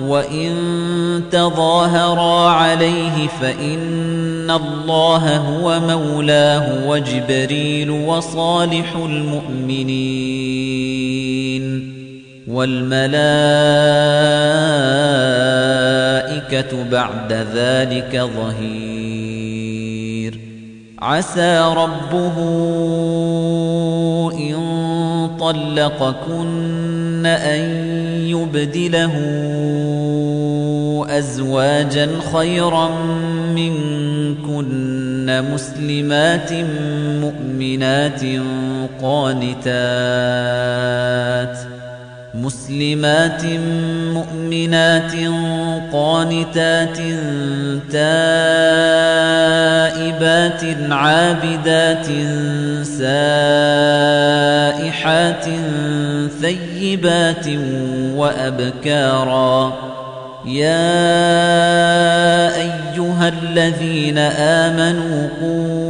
وَإِن تَظَاهَرَا عَلَيْهِ فَإِنَّ اللَّهَ هُوَ مَوْلَاهُ وَجِبْرِيلُ وَصَالِحُ الْمُؤْمِنِينَ وَالْمَلَائِكَةُ بَعْدَ ذَلِكَ ظَهِيرٌ عَسَى رَبُّهُ إِن طَلَّقَكُنَّ أَن يُبْدِلَهُ أَزْوَاجًا خَيْرًا مِنكُنَّ مُسْلِمَاتٍ مُؤْمِنَاتٍ قَانِتَاتٍ مسلمات مؤمنات قانتات تائبات عابدات سائحات ثيبات وأبكارا. يا أيها الذين آمنوا قوا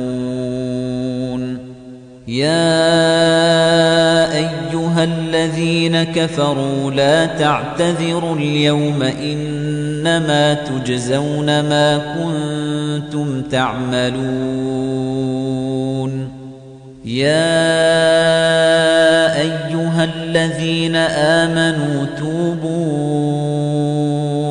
يا أيها الذين كفروا لا تعتذروا اليوم إنما تجزون ما كنتم تعملون. يا أيها الذين آمنوا توبوا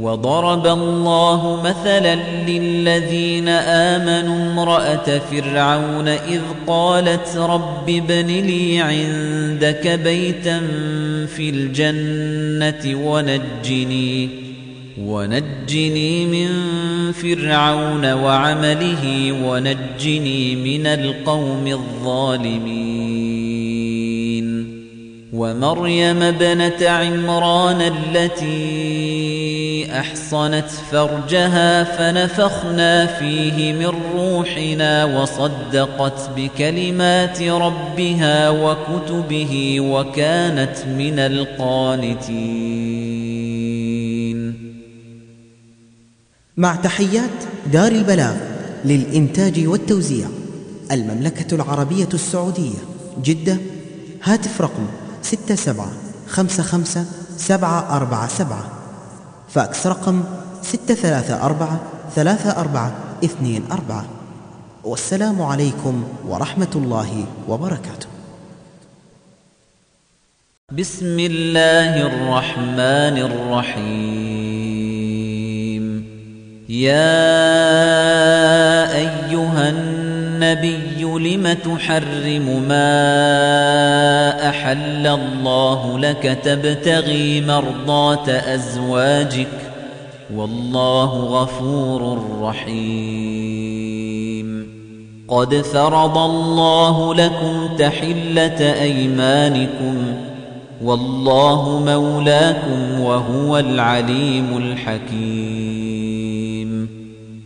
وضرب الله مثلا للذين آمنوا امرأة فرعون إذ قالت رب ابن لي عندك بيتا في الجنة ونجني ونجني من فرعون وعمله ونجني من القوم الظالمين. ومريم ابنة عمران التي أحصنت فرجها فنفخنا فيه من روحنا وصدقت بكلمات ربها وكتبه وكانت من القانتين. مع تحيات دار البلاغ للإنتاج والتوزيع المملكة العربية السعودية جدة. هاتف رقم ستة سبعة خمسة خمسة سبعة أربعة سبعة. فاكس رقم ستة ثلاثة أربعة ثلاثة أربعة اثنين أربعة. والسلام عليكم ورحمة الله وبركاته. بسم الله الرحمن الرحيم. يا أيها النبي لم تحرم ما أحل الله لك تبتغي مرضات أزواجك والله غفور رحيم. قد فرض الله لكم تحلة أيمانكم والله مولاكم وهو العليم الحكيم.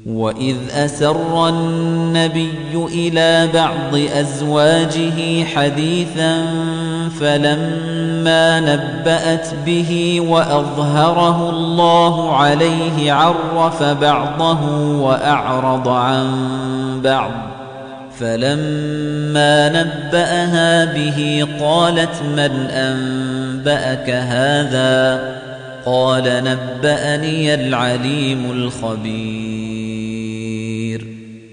وإذ أسر النبي إلى بعض أزواجه حديثا فلما نبأت به وأظهره الله عليه عرف بعضه وأعرض عن بعض فلما نبأها به قالت من أنبأك هذا قال نبأني العليم الخبير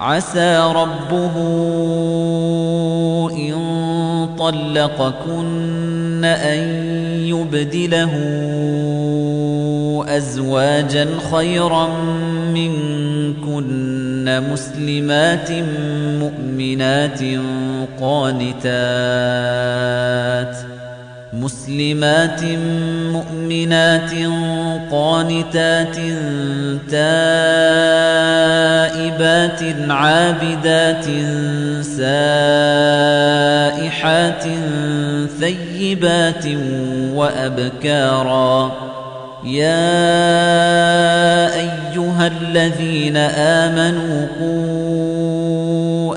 عسى ربه إن طلقكن أن يبدله أزواجا خيرا منكن مسلمات مؤمنات قانتات مسلمات مؤمنات قانتات تائبات عابدات سائحات ثيبات وأبكارا. يا أيها الذين آمنوا قوا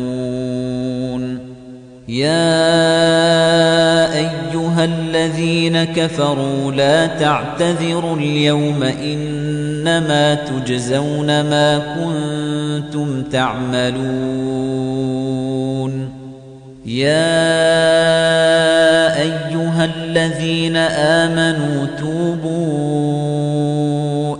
يا أيها الذين كفروا لا تعتذروا اليوم إنما تجزون ما كنتم تعملون. يا أيها الذين آمنوا توبوا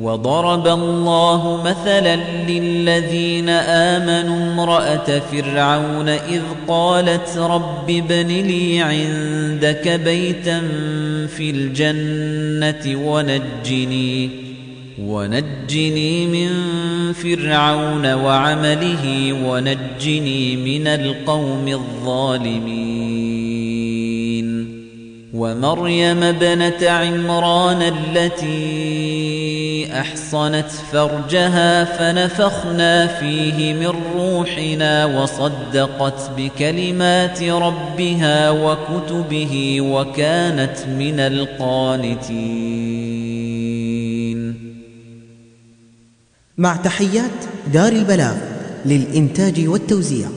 وضرب الله مثلا للذين آمنوا امرأة فرعون إذ قالت رب ابن لي عندك بيتا في الجنة ونجني ونجني من فرعون وعمله ونجني من القوم الظالمين. ومريم ابنة عمران التي أحصنت فرجها فنفخنا فيه من روحنا وصدقت بكلمات ربها وكتبه وكانت من القانتين. مع تحيات دار البلاغ للإنتاج والتوزيع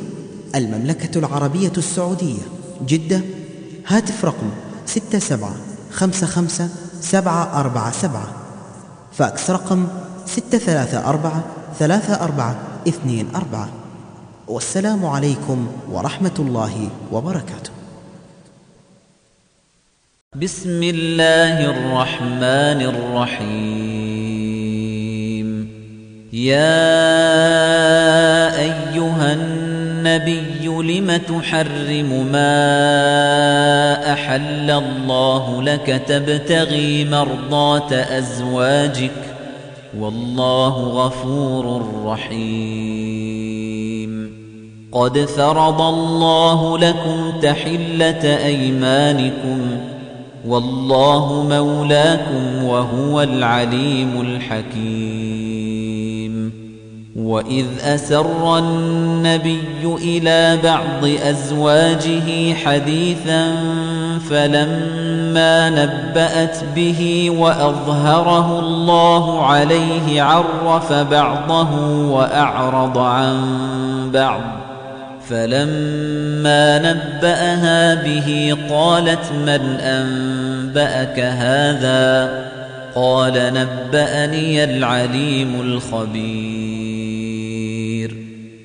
المملكة العربية السعودية جدة هاتف رقم ستة سبعة خمسة خمسة سبعة أربعة سبعة. فاكس رقم ستة ثلاثة أربعة ثلاثة أربعة اثنين أربعة. والسلام عليكم ورحمة الله وبركاته. بسم الله الرحمن الرحيم. يا النبي لم تحرم ما أحل الله لك تبتغي مرضات أزواجك والله غفور رحيم. قد فرض الله لكم تحلة أيمانكم والله مولاكم وهو العليم الحكيم. وإذ أسر النبي إلى بعض أزواجه حديثا فلما نبأت به وأظهره الله عليه عرف بعضه وأعرض عن بعض فلما نبأها به قالت من أنبأك هذا قال نبأني العليم الخبير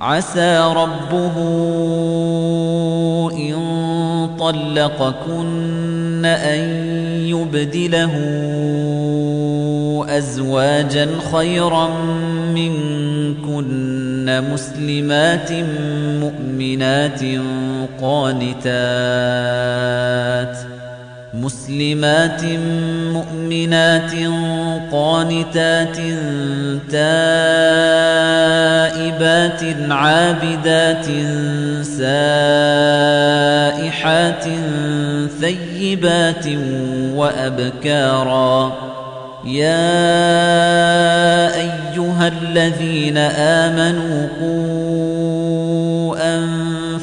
عسى ربه إن طلقكن أن يبدله أزواجا خيرا منكن مسلمات مؤمنات قانتات مسلمات مؤمنات قانتات تائبات عابدات سائحات ثيبات وأبكارا. يا أيها الذين آمنوا قوا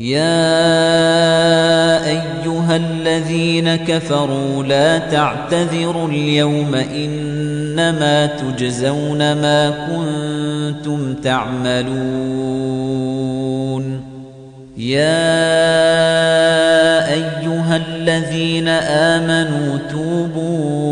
يا أيها الذين كفروا لا تعتذروا اليوم إنما تجزون ما كنتم تعملون. يا أيها الذين آمنوا توبوا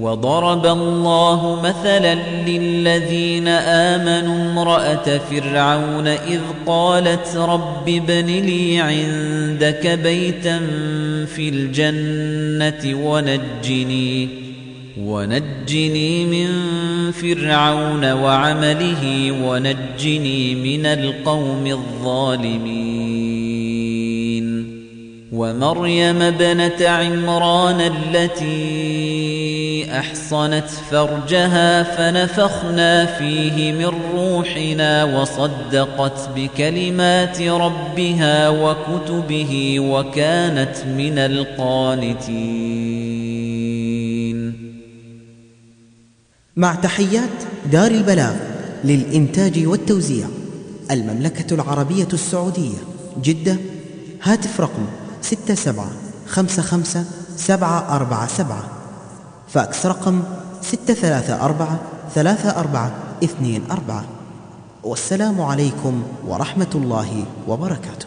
وضرب الله مثلا للذين آمنوا امرأة فرعون إذ قالت رب ابن لي عندك بيتا في الجنة ونجني ونجني من فرعون وعمله ونجني من القوم الظالمين. ومريم ابنة عمران التي أحصنت فرجها فنفخنا فيه من روحنا وصدقت بكلمات ربها وكتبه وكانت من القانتين. مع تحيات دار البلاغ للإنتاج والتوزيع المملكة العربية السعودية جدة هاتف رقم ستة سبعة خمسة خمسة سبعة أربعة سبعة. فاكس رقم ستة ثلاثة أربعة ثلاثة أربعة اثنين أربعة. والسلام عليكم ورحمة الله وبركاته.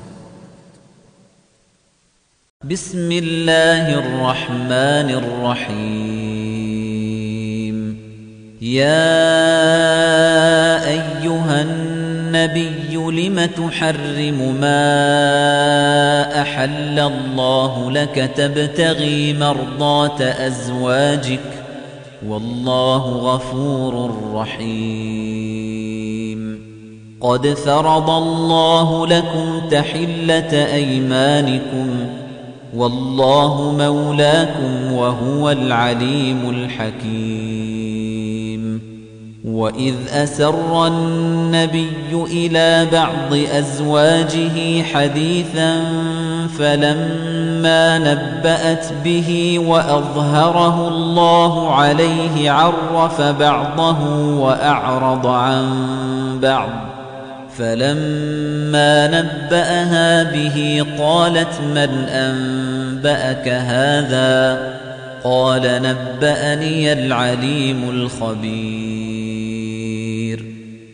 بسم الله الرحمن الرحيم. يا أيها النبي لم تحرم ما أحل الله لك تبتغي مرضات أزواجك والله غفور رحيم. قد فرض الله لكم تحلة أيمانكم والله مولاكم وهو العليم الحكيم. وإذ أسر النبي إلى بعض أزواجه حديثا فلما نبأت به وأظهره الله عليه عرف بعضه وأعرض عن بعض فلما نبأها به قالت من أنبأك هذا قال نبأني العليم الخبير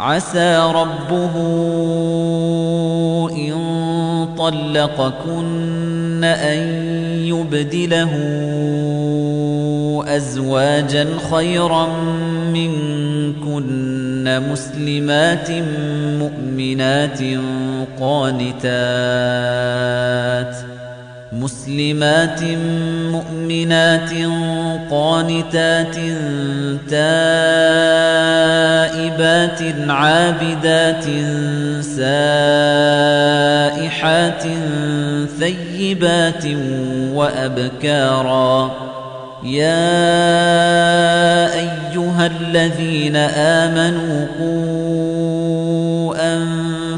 عَسَى رَبُّهُ إِن طَلَّقَكُنَّ أَن يُبْدِلَهُ أَزْوَاجًا خَيْرًا مِنكُنَّ مُسْلِمَاتٍ مُؤْمِنَاتٍ قَانِتَاتٍ مسلمات مؤمنات قانتات تائبات عابدات سائحات ثيبات وأبكارا. يا أيها الذين آمنوا قوا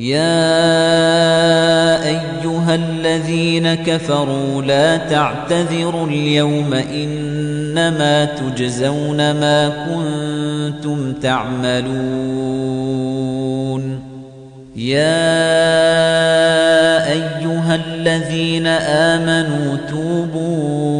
يا أيها الذين كفروا لا تعتذروا اليوم إنما تجزون ما كنتم تعملون. يا أيها الذين آمنوا توبوا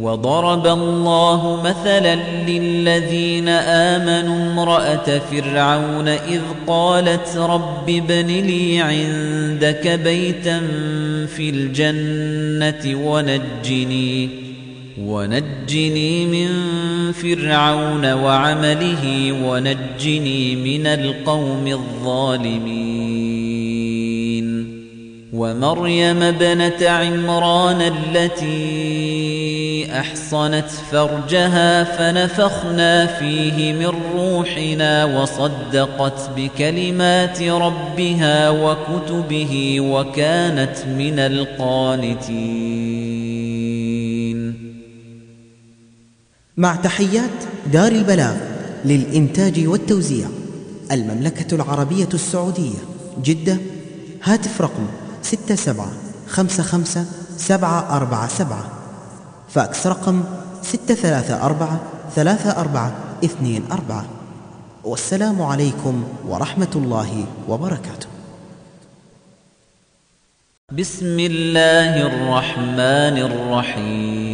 وضرب الله مثلا للذين آمنوا امرأة فرعون إذ قالت رب ابن لي عندك بيتا في الجنة ونجني ونجني من فرعون وعمله ونجني من القوم الظالمين. ومريم ابنة عمران التي أحصنت فرجها فنفخنا فيه من روحنا وصدقت بكلمات ربها وكتبه وكانت من القانتين. مع تحيات دار البلاغ للإنتاج والتوزيع المملكة العربية السعودية جدة هاتف رقم ستة سبعة خمسة خمسة سبعة أربعة سبعة. فاكس رقم ستة ثلاثة أربعة ثلاثة أربعة اثنين أربعة. والسلام عليكم ورحمة الله وبركاته. بسم الله الرحمن الرحيم.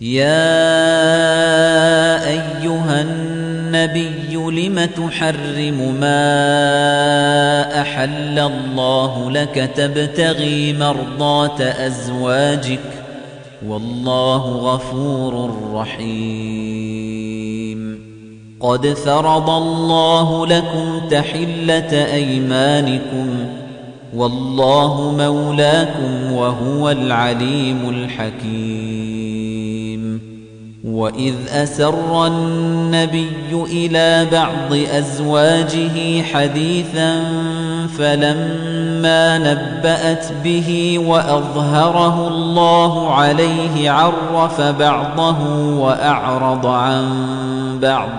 يا أيها النبي لم تحرم ما أحل الله لك تبتغي مرضات أزواجك والله غفور رحيم. قد فرض الله لكم تحلة أيمانكم والله مولاكم وهو العليم الحكيم. وإذ أسر النبي إلى بعض أزواجه حديثا فلما نبأت به وأظهره الله عليه عرف بعضه وأعرض عن بعض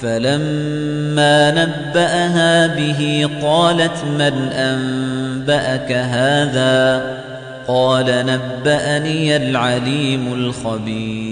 فلما نبأها به قالت من أنبأك هذا قال نبأني العليم الخبير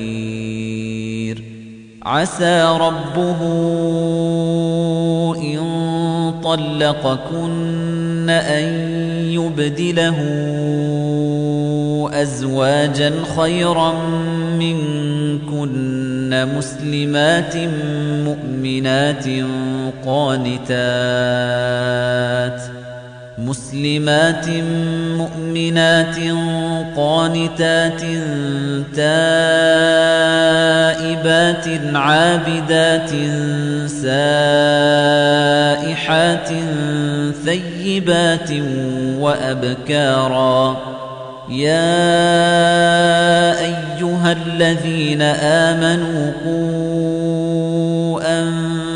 عسى ربه إن طلقكن أن يبدله أزواجا خيرا منكن مسلمات مؤمنات قانتات مسلمات مؤمنات قانتات تائبات عابدات سائحات ثيبات وأبكارا. يا أيها الذين آمنوا قوا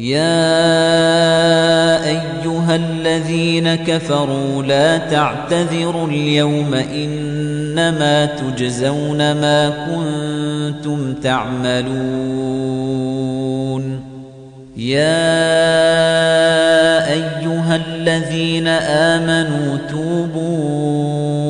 يا أيها الذين كفروا لا تعتذروا اليوم إنما تجزون ما كنتم تعملون. يا أيها الذين آمنوا توبوا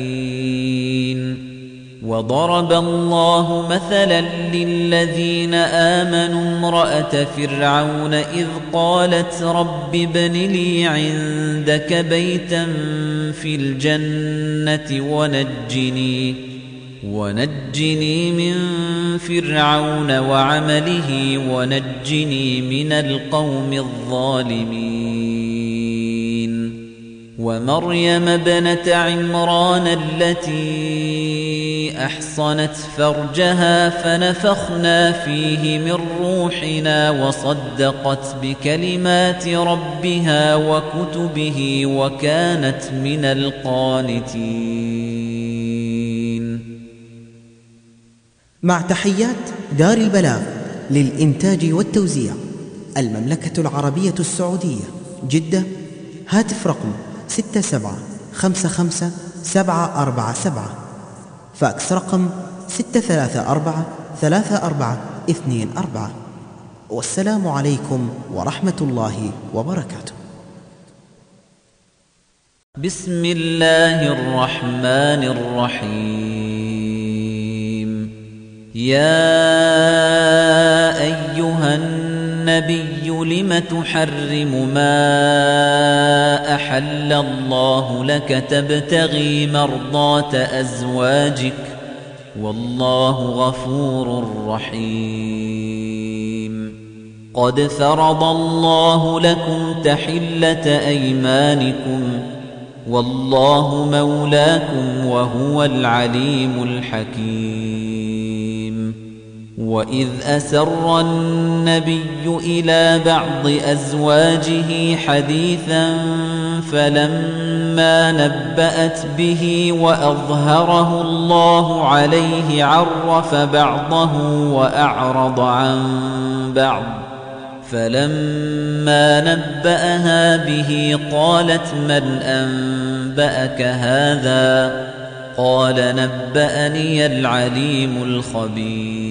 وضرب الله مثلا للذين آمنوا امرأة فرعون إذ قالت رب ابن لي عندك بيتا في الجنة ونجني ونجني من فرعون وعمله ونجني من القوم الظالمين. ومريم ابنة عمران التي أحصنت فرجها فنفخنا فيه من روحنا وصدقت بكلمات ربها وكتبه وكانت من القانتين. مع تحيات دار البلاغ للإنتاج والتوزيع المملكة العربية السعودية جدة هاتف رقم 67 55 747 فاكس رقم ستة ثلاثة أربعة ثلاثة أربعة اثنين أربعة. والسلام عليكم ورحمة الله وبركاته. بسم الله الرحمن الرحيم. يا النبي لم تحرم ما أحل الله لك تبتغي مرضات أزواجك والله غفور رحيم. قد فرض الله لكم تحلة أيمانكم والله مولاكم وهو العليم الحكيم. وإذ أسر النبي إلى بعض أزواجه حديثا فلما نبأت به وأظهره الله عليه عرف بعضه وأعرض عن بعض فلما نبأها به قالت من أنبأك هذا قال نبأني العليم الخبير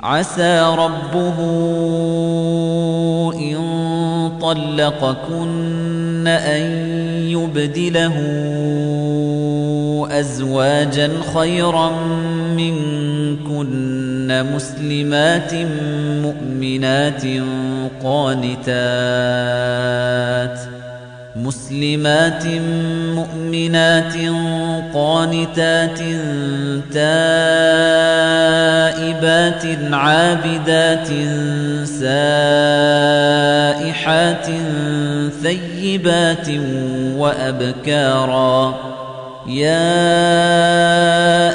عسى ربه إن طلقكن أن يبدله أزواجا خيرا منكن مسلمات مؤمنات قانتات مسلمات مؤمنات قانتات تائبات عابدات سائحات ثيبات وأبكارا يا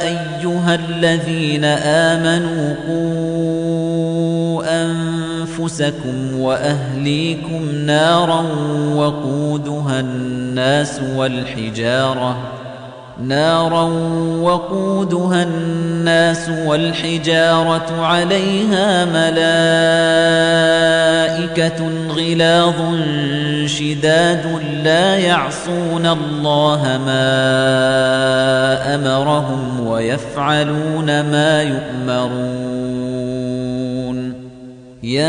أيها الذين آمنوا قوا أنفسكم وأهليكم نارا وقودها الناس والحجارة نارا وقودها الناس والحجارة عليها ملائكة غلاظ شداد لا يعصون الله ما أمرهم ويفعلون ما يؤمرون. يا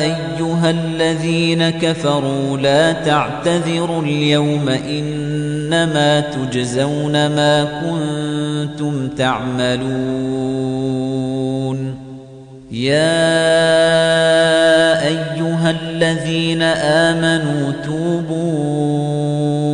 أيها الذين كفروا لا تعتذروا اليوم إنما تجزون ما كنتم تعملون. يا أيها الذين آمنوا توبوا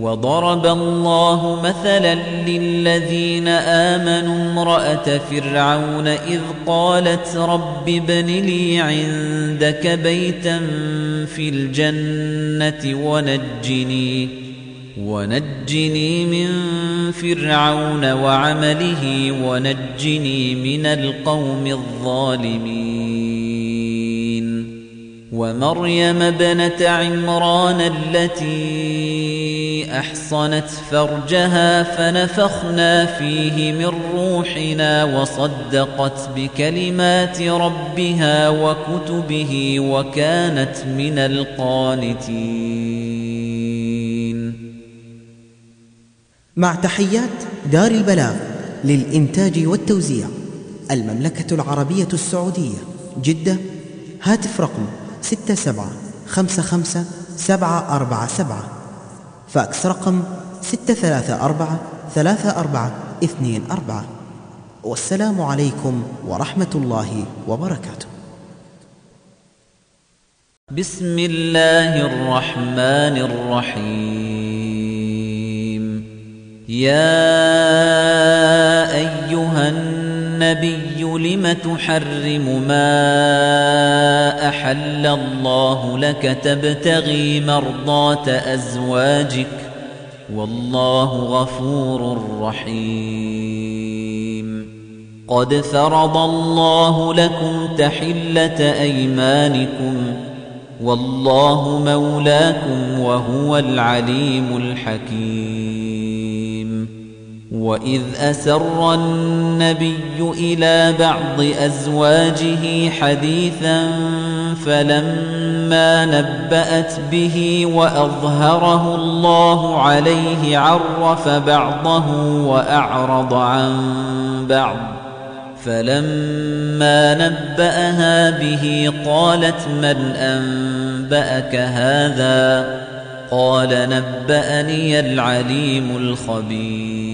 وضرب الله مثلا للذين آمنوا امرأة فرعون إذ قالت رب ابن لي عندك بيتا في الجنة ونجني ونجني من فرعون وعمله ونجني من القوم الظالمين. ومريم ابنة عمران التي أحصنت فرجها فنفخنا فيه من روحنا وصدقت بكلمات ربها وكتبه وكانت من القانتين. مع تحيات دار البلاغ للإنتاج والتوزيع المملكة العربية السعودية جدة هاتف رقم ستة سبعة خمسة خمسة سبعة أربعة سبعة. فاكس رقم ستة ثلاثة أربعة ثلاثة أربعة اثنين أربعة. والسلام عليكم ورحمة الله وبركاته. بسم الله الرحمن الرحيم. يا أيها النبي لم تحرم ما أحل الله لك تبتغي مرضات أزواجك والله غفور رحيم. قد فرض الله لكم تحلة أيمانكم والله مولاكم وهو العليم الحكيم. وإذ أسر النبي إلى بعض أزواجه حديثا فلما نبأت به وأظهره الله عليه عرف بعضه وأعرض عن بعض فلما نبأها به قالت من أنبأك هذا قال نبأني العليم الخبير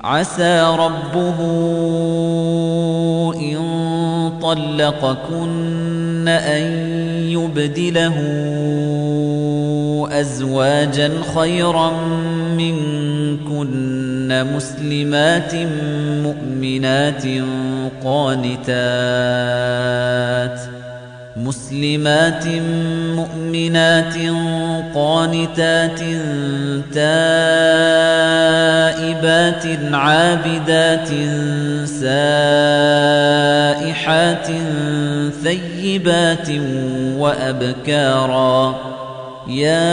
عسى ربه إن طلقكن أن يبدله أزواجا خيرا منكن مسلمات مؤمنات قانتات مسلمات مؤمنات قانتات تائبات عابدات سائحات ثيبات وأبكارا. يا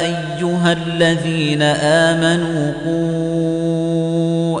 أيها الذين آمنوا قوا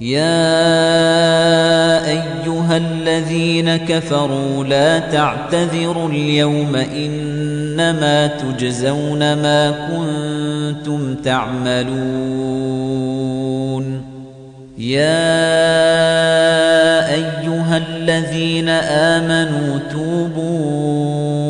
يا أيها الذين كفروا لا تعتذروا اليوم إنما تجزون ما كنتم تعملون. يا أيها الذين آمنوا توبوا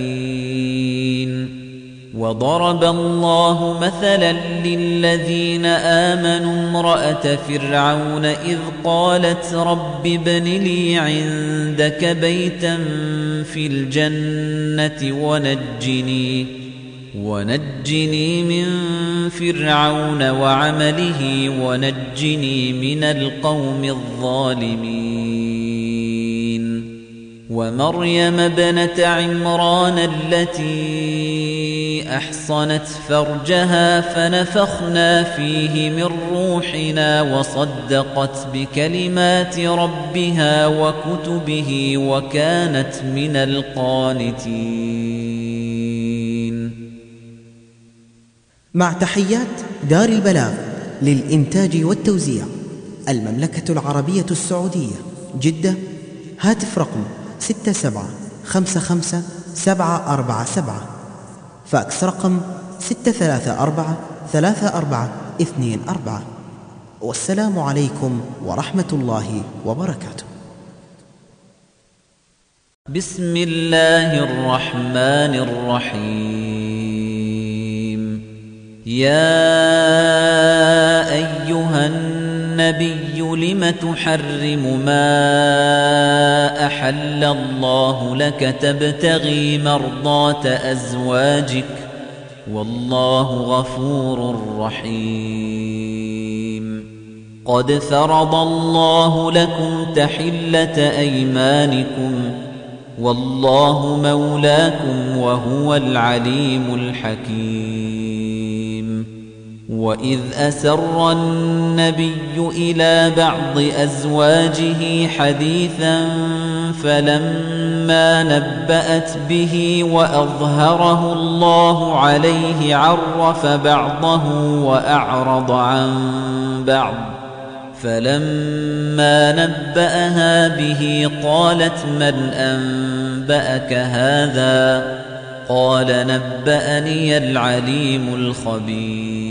وضرب الله مثلا للذين آمنوا امرأة فرعون إذ قالت رب ابن لي عندك بيتا في الجنة ونجني ونجني من فرعون وعمله ونجني من القوم الظالمين. ومريم ابنة عمران التي أحصنت فرجها فنفخنا فيه من روحنا وصدقت بكلمات ربها وكتبه وكانت من القانتين. مع تحيات دار البلاغ للإنتاج والتوزيع المملكة العربية السعودية جدة هاتف رقم 67 55 747 فاكس رقم ستة ثلاثة أربعة ثلاثة أربعة اثنين أربعة. والسلام عليكم ورحمة الله وبركاته. بسم الله الرحمن الرحيم. يا أيها النبي لم تحرم ما أحل الله لك تبتغي مرضات أزواجك والله غفور رحيم. قد فرض الله لكم تحلة أيمانكم والله مولاكم وهو العليم الحكيم. وإذ أسر النبي إلى بعض أزواجه حديثا فلما نبأت به وأظهره الله عليه عرف بعضه وأعرض عن بعض فلما نبأها به قالت من أنبأك هذا قال نبأني العليم الخبير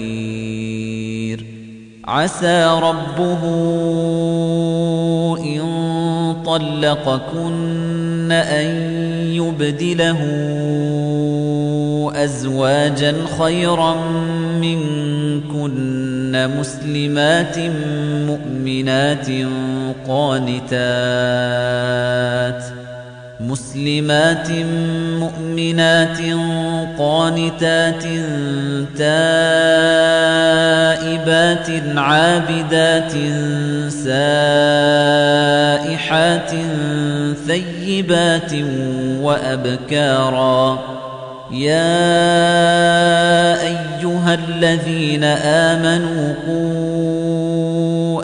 عَسَى رَبُّهُ إِن طَلَّقَكُنَّ أَن يُبْدِلَهُ أَزْوَاجًا خَيْرًا مِنكُنَّ مُسْلِمَاتٍ مُؤْمِنَاتٍ قَانِتَاتٍ مسلمات مؤمنات قانتات تائبات عابدات سائحات ثيبات وأبكارا. يا أيها الذين آمنوا قوا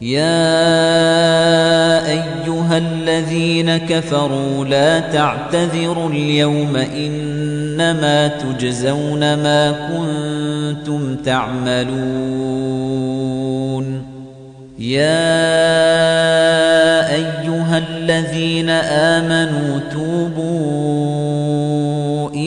يا أيها الذين كفروا لا تعتذروا اليوم إنما تجزون ما كنتم تعملون. يا أيها الذين آمنوا توبوا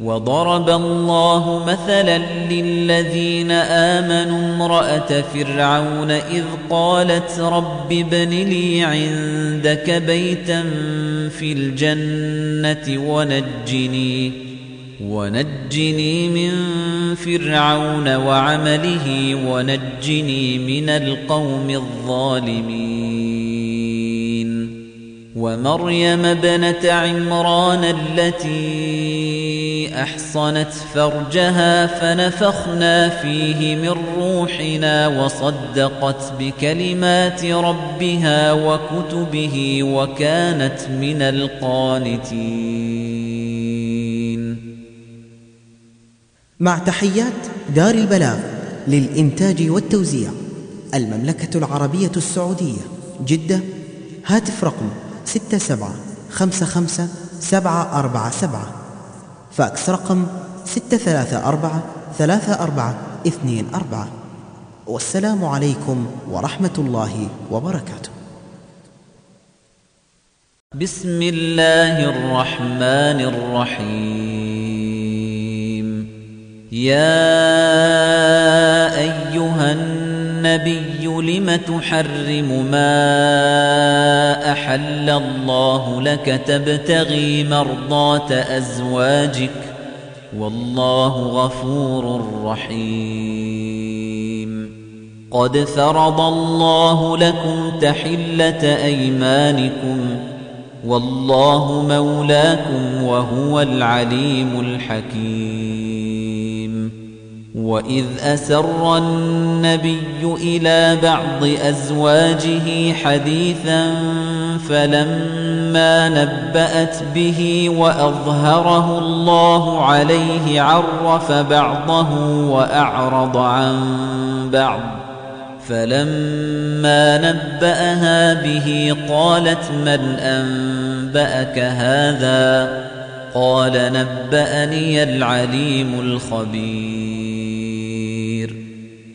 وضرب الله مثلا للذين آمنوا امرأة فرعون إذ قالت رب ابن لي عندك بيتا في الجنة ونجني ونجني من فرعون وعمله ونجني من القوم الظالمين ومريم ابنة عمران التي أحصنت فرجها فنفخنا فيه من روحنا وصدقت بكلمات ربها وكتبه وكانت من القانتين. مع تحيات دار البلاغ للإنتاج والتوزيع المملكة العربية السعودية جدة هاتف رقم ستة سبعة خمسة خمسة سبعة أربعة سبعة. فاكس رقم ستة ثلاثة أربعة ثلاثة أربعة اثنين أربعة. والسلام عليكم ورحمة الله وبركاته. بسم الله الرحمن الرحيم. يا أيها النبي لم تحرم ما أحل الله لك تبتغي مرضات أزواجك والله غفور رحيم. قد فرض الله لكم تحلة أيمانكم والله مولاكم وهو العليم الحكيم. وإذ أسر النبي إلى بعض أزواجه حديثا فلما نبأت به وأظهره الله عليه عرف بعضه وأعرض عن بعض فلما نبأها به قالت من أنبأك هذا قال نبأني العليم الخبير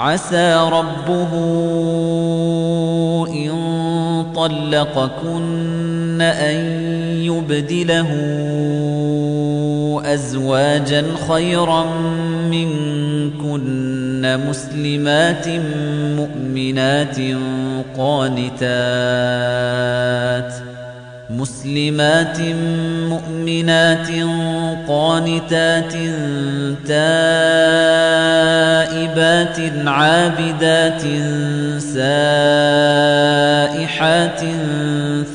عسى ربه إن طلقكن أن يبدله أزواجا خيرا منكن مسلمات مؤمنات قانتات مسلمات مؤمنات قانتات تائبات عابدات سائحات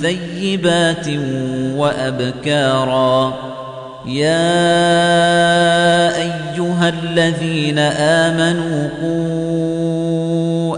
ثيبات وأبكارا. يا أيها الذين آمنوا قوا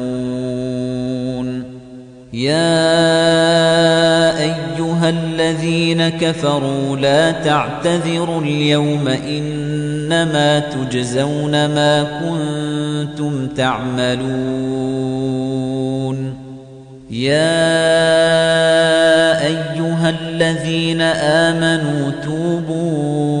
يا أيها الذين كفروا لا تعتذروا اليوم إنما تجزون ما كنتم تعملون. يا أيها الذين آمنوا توبوا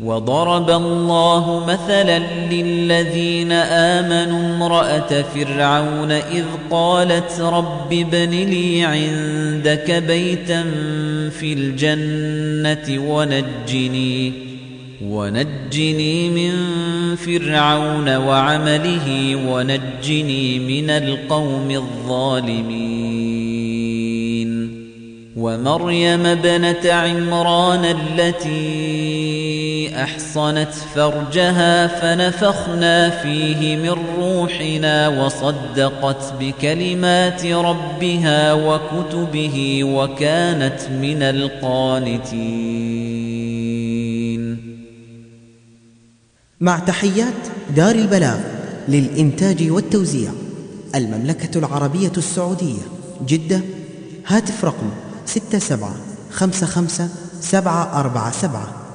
وضرب الله مثلا للذين آمنوا امرأة فرعون إذ قالت رب ابن لي عندك بيتا في الجنة ونجني ونجني من فرعون وعمله ونجني من القوم الظالمين ومريم ابنة عمران التي أحصنت فرجها فنفخنا فيه من روحنا وصدقت بكلمات ربها وكتبه وكانت من القانتين. مع تحيات دار البلاغ للإنتاج والتوزيع المملكة العربية السعودية جدة هاتف رقم 67 55 747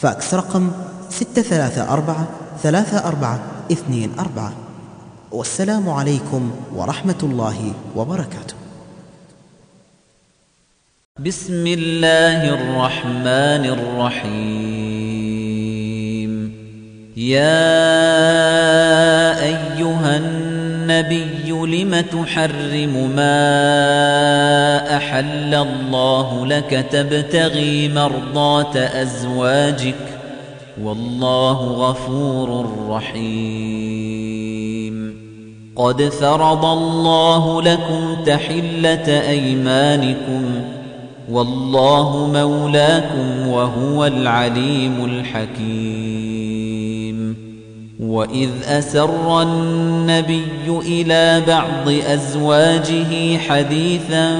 فاكس رقم ستة ثلاثة أربعة ثلاثة أربعة اثنين أربعة. والسلام عليكم ورحمة الله وبركاته. بسم الله الرحمن الرحيم. يا أيها النبي لم تحرم ما أحل الله لك تبتغي مرضات أزواجك والله غفور رحيم. قد فرض الله لكم تحلة أيمانكم والله مولاكم وهو العليم الحكيم. وإذ أسر النبي إلى بعض أزواجه حديثا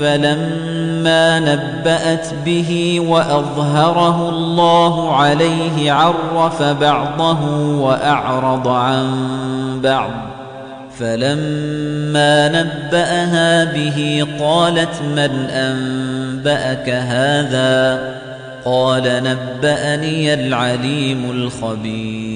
فلما نبأت به وأظهره الله عليه عرف بعضه وأعرض عن بعض فلما نبأها به قالت من أنبأك هذا قال نبأني العليم الخبير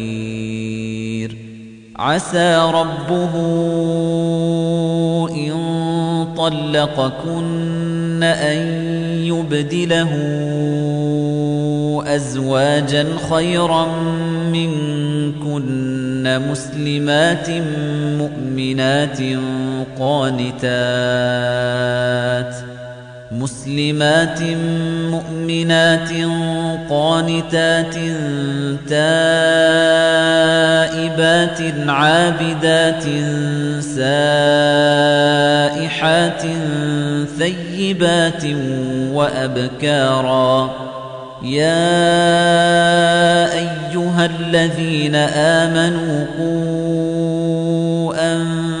عسى ربه إن طلقكن أن يبدله أزواجا خيرا منكن مسلمات مؤمنات قانتات مسلمات مؤمنات قانتات تائبات عابدات سائحات ثيبات وأبكارا. يا أيها الذين آمنوا قوا أنفسكم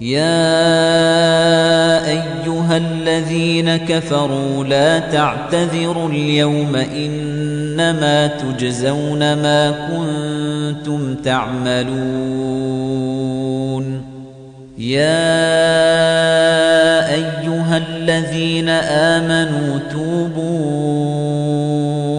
يا أيها الذين كفروا لا تعتذروا اليوم إنما تجزون ما كنتم تعملون. يا أيها الذين آمنوا توبوا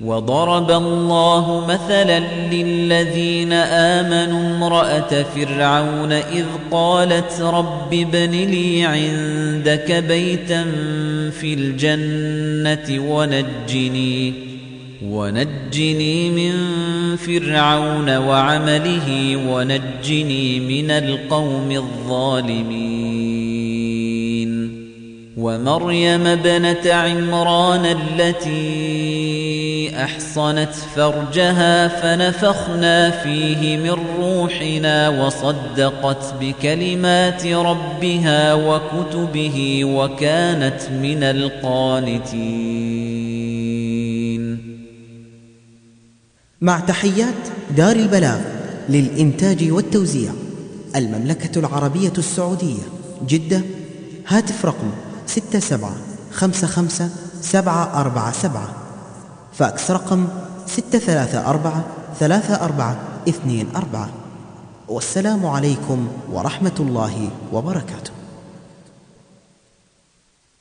وضرب الله مثلا للذين آمنوا امرأة فرعون إذ قالت رب ابن لي عندك بيتا في الجنة ونجني ونجني من فرعون وعمله ونجني من القوم الظالمين ومريم ابنة عمران التي أحصنت فرجها فنفخنا فيه من روحنا وصدقت بكلمات ربها وكتبه وكانت من القانتين. مع تحيات دار البلاغ للإنتاج والتوزيع المملكة العربية السعودية جدة هاتف رقم ستة سبعة خمسة خمسة سبعة أربعة سبعة. فاكس رقم ستة ثلاثة أربعة ثلاثة أربعة اثنين أربعة. والسلام عليكم ورحمة الله وبركاته.